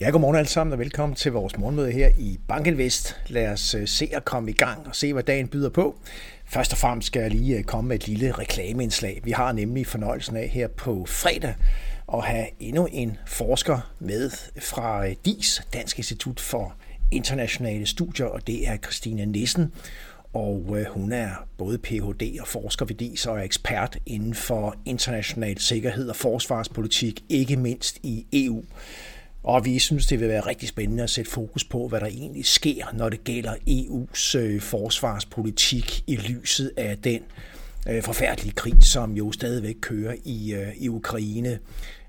Ja, godmorgen alle sammen og velkommen til vores morgenmøde her i Bankinvest. Lad os øh, se at komme i gang og se, hvad dagen byder på. Først og fremmest skal jeg lige øh, komme med et lille reklameindslag. Vi har nemlig fornøjelsen af her på fredag at have endnu en forsker med fra øh, DIS, Dansk Institut for Internationale Studier, og det er Christine Nissen. Og hun er både Ph.D. og forsker ved DIS og er ekspert inden for international sikkerhed og forsvarspolitik, ikke mindst i EU. Og vi synes, det vil være rigtig spændende at sætte fokus på, hvad der egentlig sker, når det gælder EU's øh, forsvarspolitik i lyset af den øh, forfærdelige krig, som jo stadigvæk kører i, øh, i Ukraine.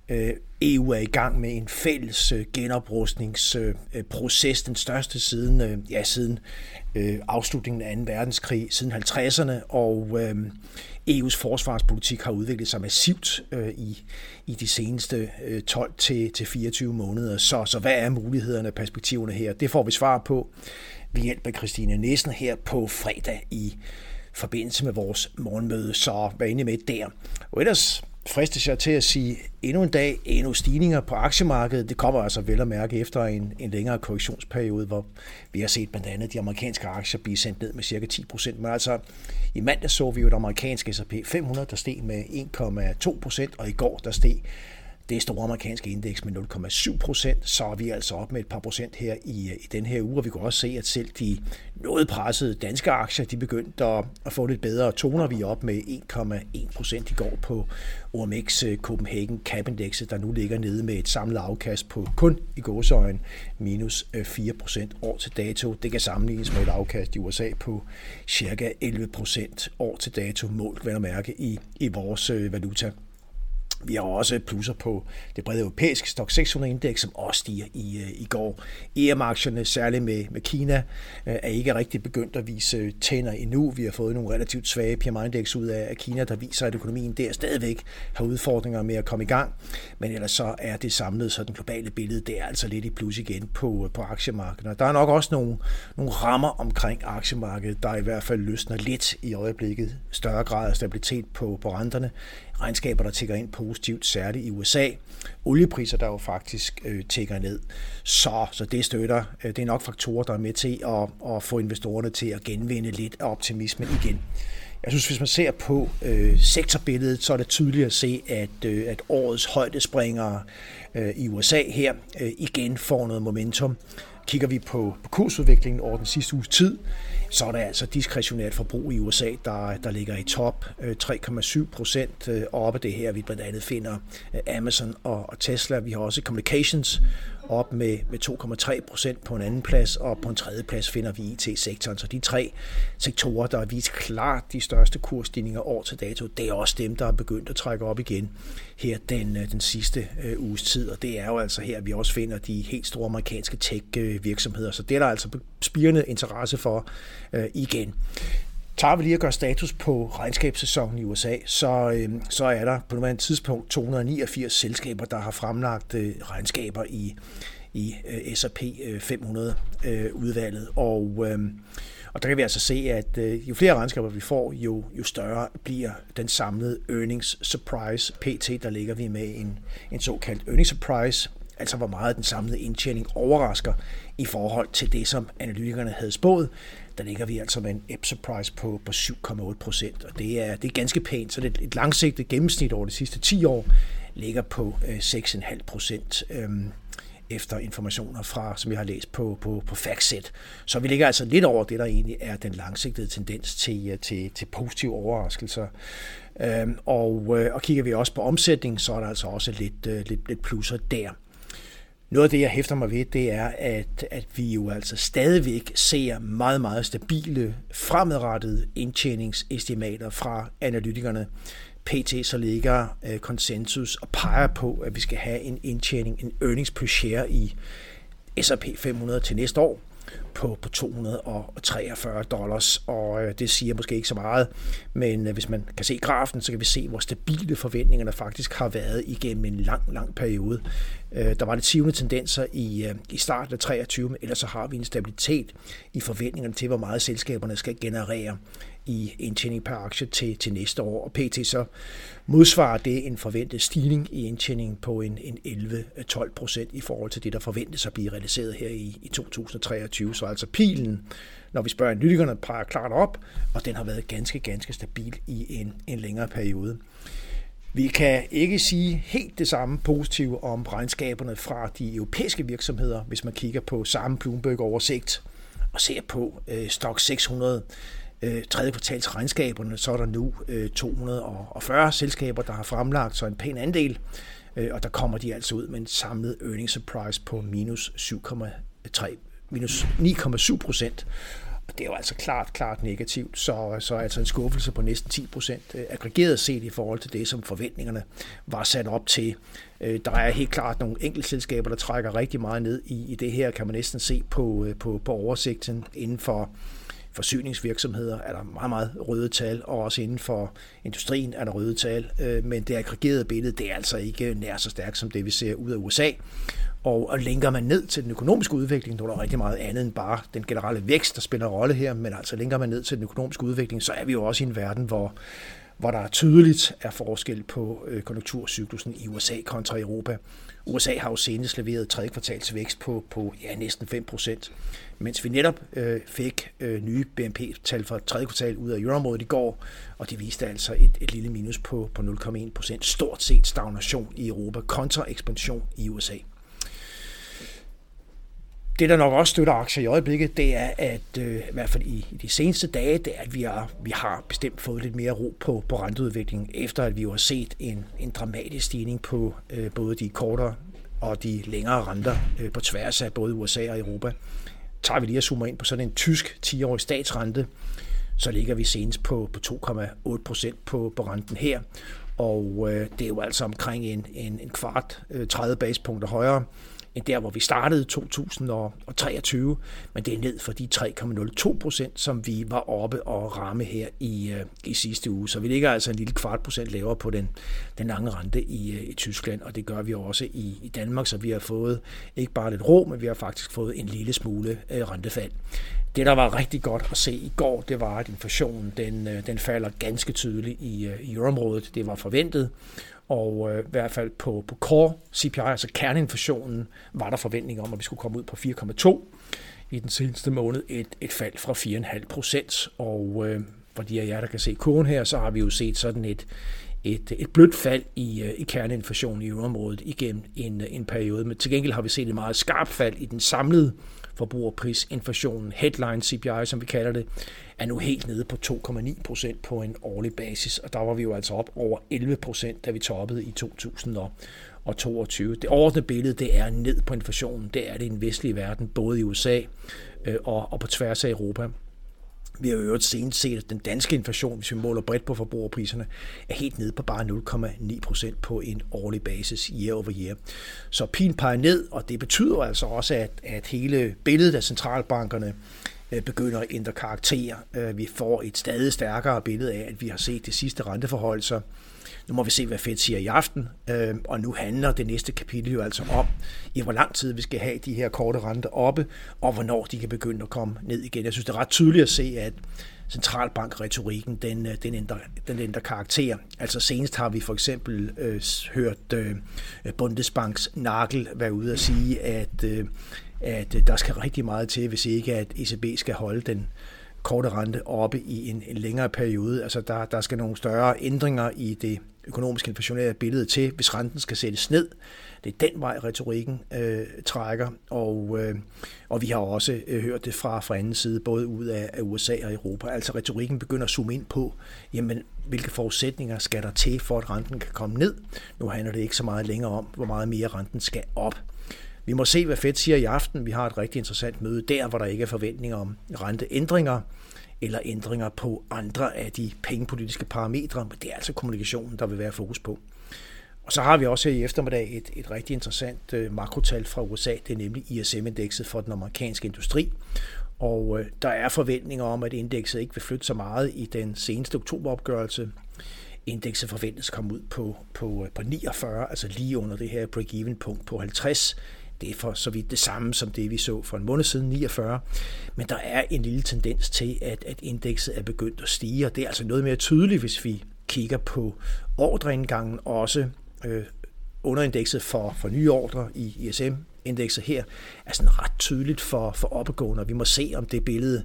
Øh, EU er i gang med en fælles øh, genoprustningsproces, øh, den største siden, ja, siden afslutningen af 2. verdenskrig, siden 50'erne, og EU's forsvarspolitik har udviklet sig massivt i, i de seneste 12 til, til 24 måneder. Så, så hvad er mulighederne og perspektiverne her? Det får vi svar på ved hjælp af Christine Nissen her på fredag i forbindelse med vores morgenmøde. Så vær inde med der. Og ellers fristes jeg til at sige, endnu en dag, endnu stigninger på aktiemarkedet. Det kommer altså vel at mærke efter en, en længere korrektionsperiode, hvor vi har set blandt andet de amerikanske aktier blive sendt ned med cirka 10 procent. Men altså, i mandag så vi jo et amerikansk S&P 500, der steg med 1,2 procent, og i går der steg det store amerikanske indeks med 0,7 procent, så er vi altså op med et par procent her i, i den her uge, og vi kan også se, at selv de noget pressede danske aktier, de begyndte at, at få lidt bedre toner. Vi er op med 1,1 procent i går på OMX øh, Copenhagen Cap Index, der nu ligger nede med et samlet afkast på kun i gåsøjen minus øh, 4 procent år til dato. Det kan sammenlignes med et afkast i USA på cirka 11 procent år til dato, målt vel at mærke i, i vores øh, valuta. Vi har også plusser på det brede europæiske Stock 600 indeks, som også stiger i, øh, i går. EM-aktierne, særligt med, med Kina, øh, er ikke rigtig begyndt at vise øh, tænder endnu. Vi har fået nogle relativt svage PMI-indeks ud af Kina, der viser, at økonomien der stadigvæk har udfordringer med at komme i gang. Men ellers så er det samlet, så den globale billede, det er altså lidt i plus igen på, på aktiemarkedet. Der er nok også nogle, nogle rammer omkring aktiemarkedet, der i hvert fald løsner lidt i øjeblikket. Større grad af stabilitet på, på renterne regnskaber, der tigger ind positivt, særligt i USA. Oliepriser, der jo faktisk øh, tigger ned. Så, så det støtter. Øh, det er nok faktorer, der er med til at, at få investorerne til at genvinde lidt af optimismen igen. Jeg synes, hvis man ser på øh, sektorbilledet, så er det tydeligt at se, at, øh, at årets højdespringere øh, i USA her øh, igen får noget momentum. Kigger vi på, på kursudviklingen over den sidste uges tid, så er der altså diskretionært forbrug i USA, der, der ligger i top øh, 3,7 procent øh, oppe det her. Vi blandt andet finder øh, Amazon og, og Tesla. Vi har også Communications op med, med 2,3 procent på en anden plads, og på en tredje plads finder vi IT-sektoren. Så de tre sektorer, der har vist klart de største kursstigninger år til dato, det er også dem, der er begyndt at trække op igen her den, øh, den sidste øh, uges tid. Og det er jo altså her, vi også finder de helt store amerikanske tech-virksomheder. Øh, Så det er der altså spirende interesse for øh, igen. Tager vi lige at gøre status på regnskabssæsonen i USA, så, øh, så er der på nuværende tidspunkt 289 selskaber, der har fremlagt øh, regnskaber i, i øh, S&P 500 øh, øh, udvalget. Og, øh, og der kan vi altså se, at øh, jo flere regnskaber vi får, jo, jo større bliver den samlede earnings surprise. PT, der ligger vi med en, en såkaldt earnings surprise, altså hvor meget den samlede indtjening overrasker i forhold til det, som analytikerne havde spået der ligger vi altså med en EPSA price på, på 7,8 procent, og det er, det er ganske pænt. Så det er et langsigtet gennemsnit over de sidste 10 år ligger på øh, 6,5 procent. Øhm, efter informationer fra, som jeg har læst på, på, på FactSet. Så vi ligger altså lidt over det, der egentlig er den langsigtede tendens til, øh, til, til positive overraskelser. Øhm, og, øh, og kigger vi også på omsætning, så er der altså også lidt, lidt, lidt plusser der. Noget af det, jeg hæfter mig ved, det er, at, at vi jo altså stadigvæk ser meget, meget stabile, fremadrettede indtjeningsestimater fra analytikerne. PT så ligger øh, konsensus og peger på, at vi skal have en indtjening, en earnings per share i S&P 500 til næste år på, på 243 dollars, og øh, det siger måske ikke så meget, men øh, hvis man kan se grafen, så kan vi se, hvor stabile forventningerne faktisk har været igennem en lang, lang periode. Øh, der var lidt sivende tendenser i, øh, i starten af 23, men ellers så har vi en stabilitet i forventningerne til, hvor meget selskaberne skal generere i indtjening per aktie til, til næste år. Og pt. så modsvarer det en forventet stigning i indtjeningen på en, en 11-12 procent i forhold til det, der forventes at blive realiseret her i, i 2023. Så altså pilen, når vi spørger analytikerne, peger klart op, og den har været ganske, ganske stabil i en, en længere periode. Vi kan ikke sige helt det samme positive om regnskaberne fra de europæiske virksomheder, hvis man kigger på samme Bloomberg-oversigt og ser på øh, Stock 600 øh, tredje kvartals regnskaberne, så er der nu øh, 240 selskaber, der har fremlagt så en pæn andel, øh, og der kommer de altså ud med en samlet earnings surprise på minus 7,3 minus 9,7 procent. Og det er jo altså klart, klart negativt, så, så altså en skuffelse på næsten 10 procent øh, aggregeret set i forhold til det, som forventningerne var sat op til. Øh, der er helt klart nogle enkeltselskaber, der trækker rigtig meget ned i, i det her, kan man næsten se på, øh, på, på oversigten inden for forsyningsvirksomheder er der meget, meget røde tal, og også inden for industrien er der røde tal, øh, men det aggregerede billede, det er altså ikke nær så stærkt som det, vi ser ud af USA. Og, og linker man ned til den økonomiske udvikling, nu er der rigtig meget andet end bare den generelle vækst, der spiller rolle her, men altså linker man ned til den økonomiske udvikling, så er vi jo også i en verden, hvor, hvor der tydeligt er forskel på øh, konjunkturcyklusen i USA kontra Europa. USA har jo senest leveret tredje kvartals vækst på, på ja, næsten 5 procent, mens vi netop øh, fik øh, nye BNP-tal for tredje kvartal ud af euroområdet i går, og det viste altså et, et lille minus på, på 0,1 procent. Stort set stagnation i Europa kontra ekspansion i USA. Det, der nok også støtter aktier i øjeblikket, det er, at øh, i hvert fald i, i de seneste dage, det er, at vi, er, vi har bestemt fået lidt mere ro på, på renteudviklingen, efter at vi jo har set en, en dramatisk stigning på øh, både de kortere og de længere renter øh, på tværs af både USA og Europa. Tager vi lige at zoome ind på sådan en tysk 10-årig statsrente, så ligger vi senest på, på 2,8 procent på, på renten her. Og øh, det er jo altså omkring en, en, en kvart, øh, 30 basepunkter højere end der, hvor vi startede 2023, men det er ned for de 3,02 procent, som vi var oppe og ramme her i, øh, i sidste uge. Så vi ligger altså en lille kvart procent lavere på den, den lange rente i, øh, i Tyskland, og det gør vi også i, i Danmark, så vi har fået ikke bare lidt ro, men vi har faktisk fået en lille smule øh, rentefald. Det, der var rigtig godt at se i går, det var, at inflationen den, øh, den falder ganske tydeligt i, i euroområdet. Det var forventet, og øh, i hvert fald på, på core CPI, altså kerneinflationen, var der forventning om, at vi skulle komme ud på 4,2 i den seneste måned. Et, et fald fra 4,5 procent. Og øh, for de af jer, der kan se kurven her, så har vi jo set sådan et, et, et blødt fald i, øh, i kerneinflationen i euroområdet igennem en, en periode. Men til gengæld har vi set et meget skarpt fald i den samlede forbrugerprisinflationen, headline CPI, som vi kalder det, er nu helt nede på 2,9 procent på en årlig basis, og der var vi jo altså op over 11 procent, da vi toppede i 2022. Det overordnede billede, det er ned på inflationen. Det er det i den vestlige verden, både i USA øh, og, og på tværs af Europa. Vi har jo øvrigt senest set, at den danske inflation, hvis vi måler bredt på forbrugerpriserne, er helt nede på bare 0,9 procent på en årlig basis year over year. Så pin peger ned, og det betyder altså også, at, at hele billedet af centralbankerne Øh, begynder at ændre karakter. Øh, vi får et stadig stærkere billede af, at vi har set de sidste renteforholdelser nu må vi se, hvad Fed siger i aften, øh, og nu handler det næste kapitel jo altså om, i hvor lang tid vi skal have de her korte renter oppe, og hvornår de kan begynde at komme ned igen. Jeg synes, det er ret tydeligt at se, at centralbankretorikken, den, den, ændrer, den ændrer karakter. Altså senest har vi for eksempel øh, hørt øh, Bundesbanks Nagel være ude at sige, at, øh, at øh, der skal rigtig meget til, hvis ikke at ECB skal holde den korte rente oppe i en, en længere periode. Altså der, der skal nogle større ændringer i det økonomisk inflationære billede til, hvis renten skal sættes ned. Det er den vej, retorikken øh, trækker, og, øh, og vi har også øh, hørt det fra, fra anden side, både ud af, af USA og Europa. Altså retorikken begynder at zoome ind på, jamen, hvilke forudsætninger skal der til, for at renten kan komme ned. Nu handler det ikke så meget længere om, hvor meget mere renten skal op. Vi må se, hvad Fed siger i aften. Vi har et rigtig interessant møde der, hvor der ikke er forventninger om renteændringer eller ændringer på andre af de pengepolitiske parametre, men det er altså kommunikationen, der vil være fokus på. Og så har vi også i eftermiddag et, et rigtig interessant øh, makrotal fra USA, det er nemlig ISM-indekset for den amerikanske industri. Og øh, der er forventninger om, at indekset ikke vil flytte så meget i den seneste oktoberopgørelse. Indekset forventes at komme ud på, på, øh, på 49, altså lige under det her break-even punkt på 50. Det er for så vidt det samme som det, vi så for en måned siden, 49. Men der er en lille tendens til, at, at indekset er begyndt at stige, og det er altså noget mere tydeligt, hvis vi kigger på ordreindgangen også øh, underindekset for, for nye ordre i ISM-indekset her, er sådan ret tydeligt for, for opadgående, og vi må se, om det billede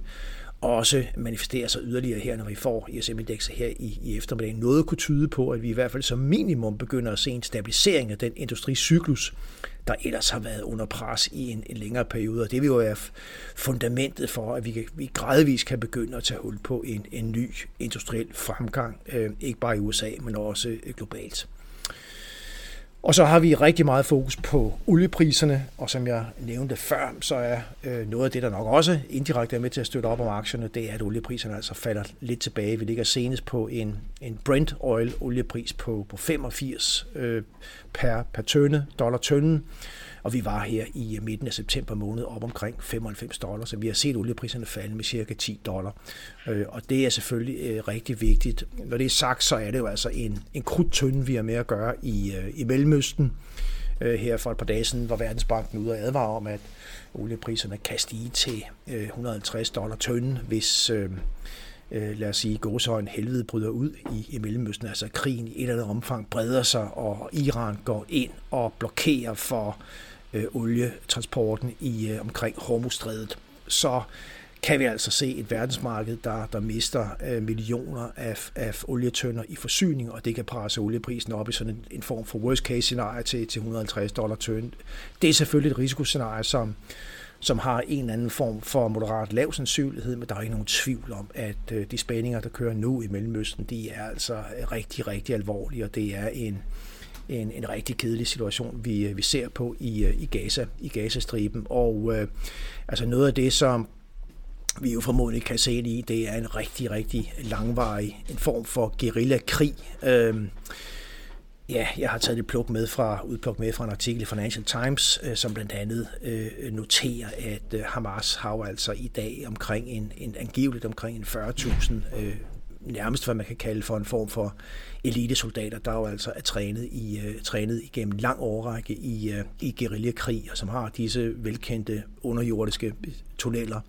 også manifesterer sig yderligere her, når vi får ISM-indekset her i, i eftermiddag. Noget kunne tyde på, at vi i hvert fald som minimum begynder at se en stabilisering af den industricyklus, der ellers har været under pres i en, en længere periode. Og det vil jo være fundamentet for, at vi, kan, vi gradvist kan begynde at tage hul på en, en ny industriel fremgang, øh, ikke bare i USA, men også øh, globalt. Og så har vi rigtig meget fokus på oliepriserne, og som jeg nævnte før, så er øh, noget af det, der nok også indirekte er med til at støtte op om aktierne, det er, at oliepriserne altså falder lidt tilbage. Vi ligger senest på en, en Brent oil oliepris på, på 85 øh, per, per tønde, dollar tønden, og vi var her i øh, midten af september måned op omkring 95 dollar, så vi har set oliepriserne falde med cirka 10 dollar. Øh, og det er selvfølgelig øh, rigtig vigtigt. Når det er sagt, så er det jo altså en, en krudtønde, vi har med at gøre i, øh, i Mellemøsten. Her for et par dage siden var Verdensbanken ude og advare om, at oliepriserne kan stige til 150 dollar tønden, hvis lad os sige, gåsehøjen helvede bryder ud i, i Mellemøsten. Altså krigen i et eller andet omfang breder sig, og Iran går ind og blokerer for øh, olietransporten i øh, omkring Hormuzstrædet, så kan vi altså se et verdensmarked, der, der mister øh, millioner af, af olietønder i forsyning, og det kan presse olieprisen op i sådan en, en form for worst case scenarie til, til 150 dollar tønd. Det er selvfølgelig et risikoscenarie, som, som har en eller anden form for moderat lav sandsynlighed, men der er ikke nogen tvivl om, at øh, de spændinger, der kører nu i Mellemøsten, de er altså øh, rigtig, rigtig alvorlige, og det er en, en, en rigtig kedelig situation, vi, vi ser på i, øh, i Gaza, i Gazastriben. Og øh, altså noget af det, som vi jo formodentlig kan se det i, det er en rigtig, rigtig langvarig en form for guerillakrig. Øh, Ja, jeg har taget det pluk med fra, udpluk med fra en artikel i Financial Times, øh, som blandt andet øh, noterer, at øh, Hamas har altså i dag omkring en, en angiveligt omkring en 40.000 øh, nærmest hvad man kan kalde for en form for elitesoldater, der jo altså er trænet, i, uh, trænet igennem lang årrække i, uh, i guerillakrig, og som har disse velkendte underjordiske tunneller,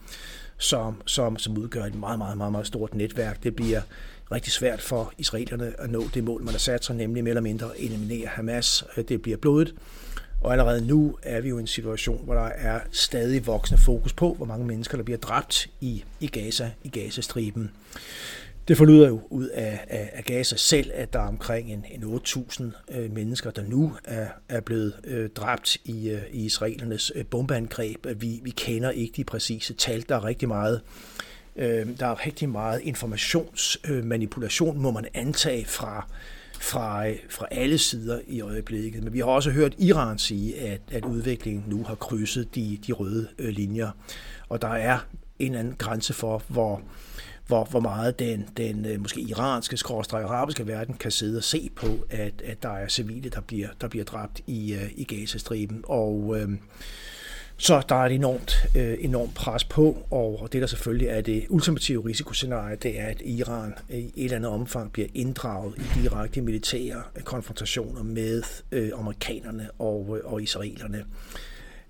som, som, som udgør et meget, meget, meget, meget stort netværk. Det bliver rigtig svært for israelerne at nå det mål, man har sat sig, nemlig mere eller mindre eliminere Hamas. Det bliver blodet, og allerede nu er vi jo i en situation, hvor der er stadig voksende fokus på, hvor mange mennesker, der bliver dræbt i, i Gaza, i Gazastriben. Det forlyder jo ud af, af, af Gaza selv, at der er omkring en, en 8.000 øh, mennesker, der nu er, er blevet øh, dræbt i, øh, i israelernes øh, bombeangreb. Vi, vi kender ikke de præcise tal. Der er rigtig meget, øh, der er rigtig meget informationsmanipulation, øh, må man antage fra, fra, øh, fra alle sider i øjeblikket. Men vi har også hørt Iran sige, at, at udviklingen nu har krydset de, de røde øh, linjer. Og der er en eller anden grænse for, hvor hvor, hvor meget den, den øh, måske iranske, skråstrej arabiske verden kan sidde og se på, at, at der er civile, der bliver, der bliver dræbt i, øh, i Gazastriben. Og øh, så der er et enormt, øh, enormt pres på, og det der selvfølgelig er det ultimative risikoscenarie, det er, at Iran øh, i et eller andet omfang bliver inddraget i direkte militære konfrontationer med øh, amerikanerne og, og israelerne.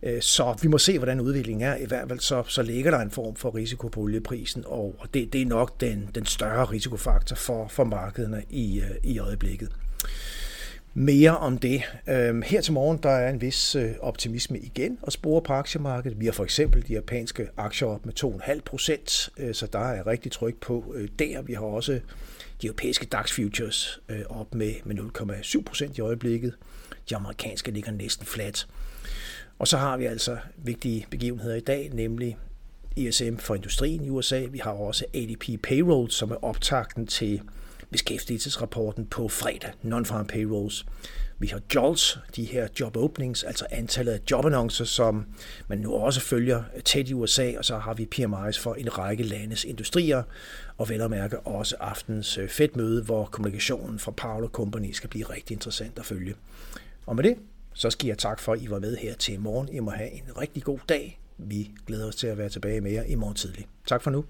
Øh, så vi må se, hvordan udviklingen er. I hvert fald så, så ligger der en form for risiko på olieprisen, og det, det er nok den, den større risikofaktor for, for markederne i, øh, i øjeblikket. Mere om det. Øhm, her til morgen der er en vis øh, optimisme igen og spore på aktiemarkedet. Vi har for eksempel de japanske aktier op med 2,5 procent, så der er rigtig tryk på der. Vi har også de europæiske DAX futures op med, med 0,7 procent i øjeblikket. De amerikanske ligger næsten flat. Og så har vi altså vigtige begivenheder i dag, nemlig ISM for industrien i USA. Vi har også ADP Payroll, som er optakten til beskæftigelsesrapporten på fredag, non-farm payrolls. Vi har JOLTS, de her job openings, altså antallet af jobannoncer, som man nu også følger tæt i USA, og så har vi PMIs for en række landes industrier, og vel at mærke også aftens øh, møde, hvor kommunikationen fra Paolo Company skal blive rigtig interessant at følge. Og med det, så skal jeg tak for, at I var med her til morgen. I må have en rigtig god dag. Vi glæder os til at være tilbage med jer i morgen tidlig. Tak for nu.